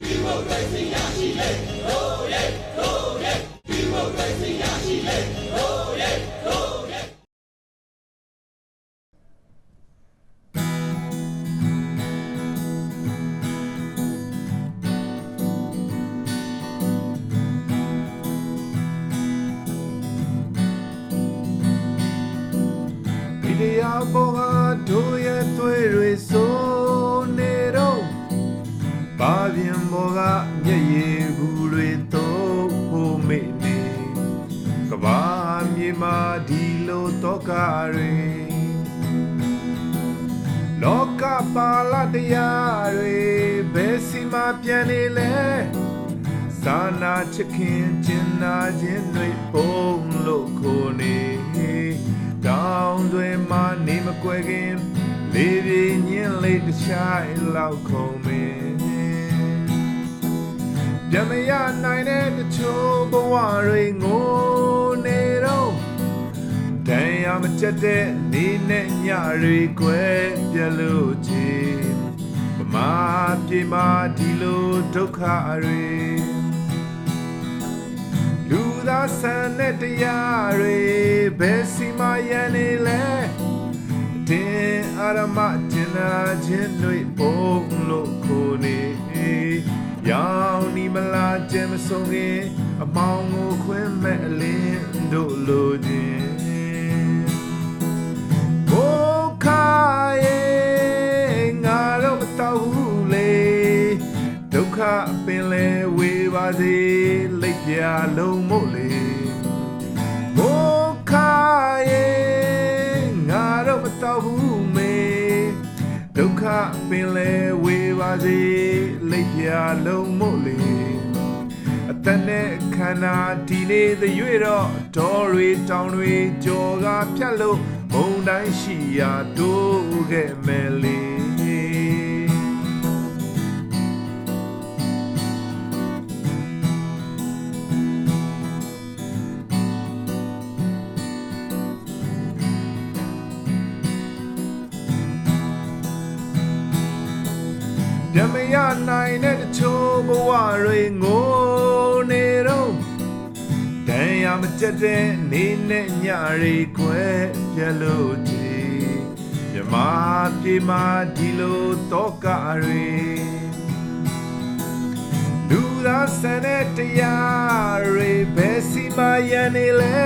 ဗီဒီယိုပေါ်ဟာတို့ရဲ့တွေ့တွေစိုးနေတော့ဘာ ပြင်ပေါ်ကမျက်ရည်ဘူးတွေတော့ဖို့မေ့နေကဘာမြေမှာဒီလိုတော့ကတွေလောကပါလာတရားတွေဘယ်စီမှာပြန်နေလဲသာနာချစ်ခင်ကျင်နာခြင်းတွေပုံလို့ခိုနေတောင်းတွေမှာနေမကွယ်ခင်လေးပြင်းညင်းလေးတစ်ချိုင်လောက်ခုံမင်း ပြန်မရနိုင်တဲ့တချို့ဘဝတွေငိုနေတော့တန်ရမချက်တဲ့နေနဲ့ညတွေကွယ်ပြလို့ချင်ဗမာပြည်မှာဒီလိုဒုက္ခတွေလူသားဆန်တဲ့တရားတွေဘယ်စီမရန်နေလဲတင်အာရမကျင်နာခြင်းတွေပုံလို့ ဆုံးခင်အမောင်ကိုခွင်းမဲ့အလင်းတို့လိုခြင်းဘိုးခါရဲ့ငါတော့မတော့ဘူးလေဒုက္ခပင်လဲဝေပါစေလိပ်ပြလုံးမို့လေဘိုးခါရဲ့ငါတော့မတော့ဘူးမေဒုက္ခပင်လဲဝေပါစေလိပ်ပြလုံးမို့လေအတန် နဲ့ခန္ဓာဒီနေ့သရွေတော့ဒေါ်တွေတောင်တွေကြော်ကဖြတ်လို့ဘုံတိုင်းရှိရာတိုးခဲ့မယ်လေ ပြမရနိုင်တဲ့တချို့ဘဝတွေငိုနေတော့တန်ရမကြက်တဲ့နေနဲ့ညတွေခွဲပြလို့ကြည်မြမပြေမာဒီလိုတော့ကတွေလူသားဆန်တဲ့တရားတွေဘယ်စီမရန်နေလဲ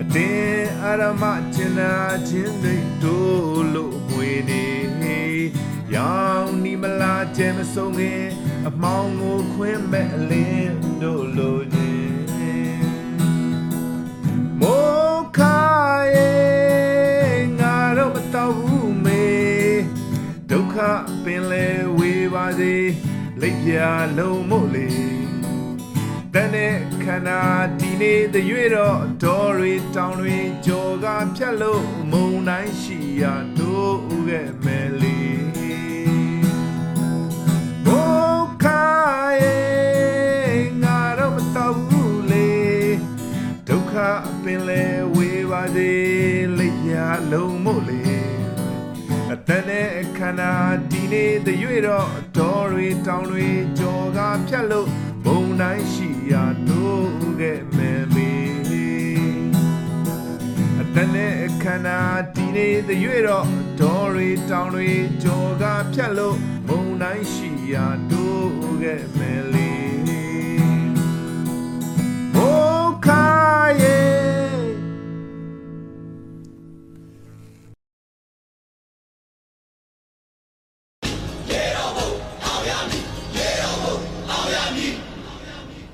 အတင်းအရမကျင်နာခြင်းတွေတို့လို့မွေနေရောင်နီမလာ ကျဲမဆုံးခင်အမောင်ကိုခွင်းမဲ့အလင်းတို့လိုခြင်းမိုးခါရဲ့ငါတော့မတော့ဘူးမေဒုက္ခပင်လဲဝေပါစေလိပ်ပြလုံးမို့လေတန်တဲ့ခန္ဓာဒီနေ့တရွေတော့ဒေါ်တွေတောင်တွေကြော်ကဖြတ်လို့မုံတိုင်းရှိရာတို့ဥခဲ့မယ် လိပ်ပြလုံးမို့လေအတန်နဲ့ခန္ဓာဒီနေ့တရွေတော့ဒေါ်တွေတောင်တွေကြော်ကဖြတ်လို့ဘုံတိုင်းရှိရာတို့ခဲ့မယ်မေအတန်နဲ့ခန္ဓာဒီနေ့တရွေတော့ဒေါ်တွေတောင်တွေကြော်ကဖြတ်လို့ဘုံတိုင်းရှိရာတို့ခဲ့မယ်လေ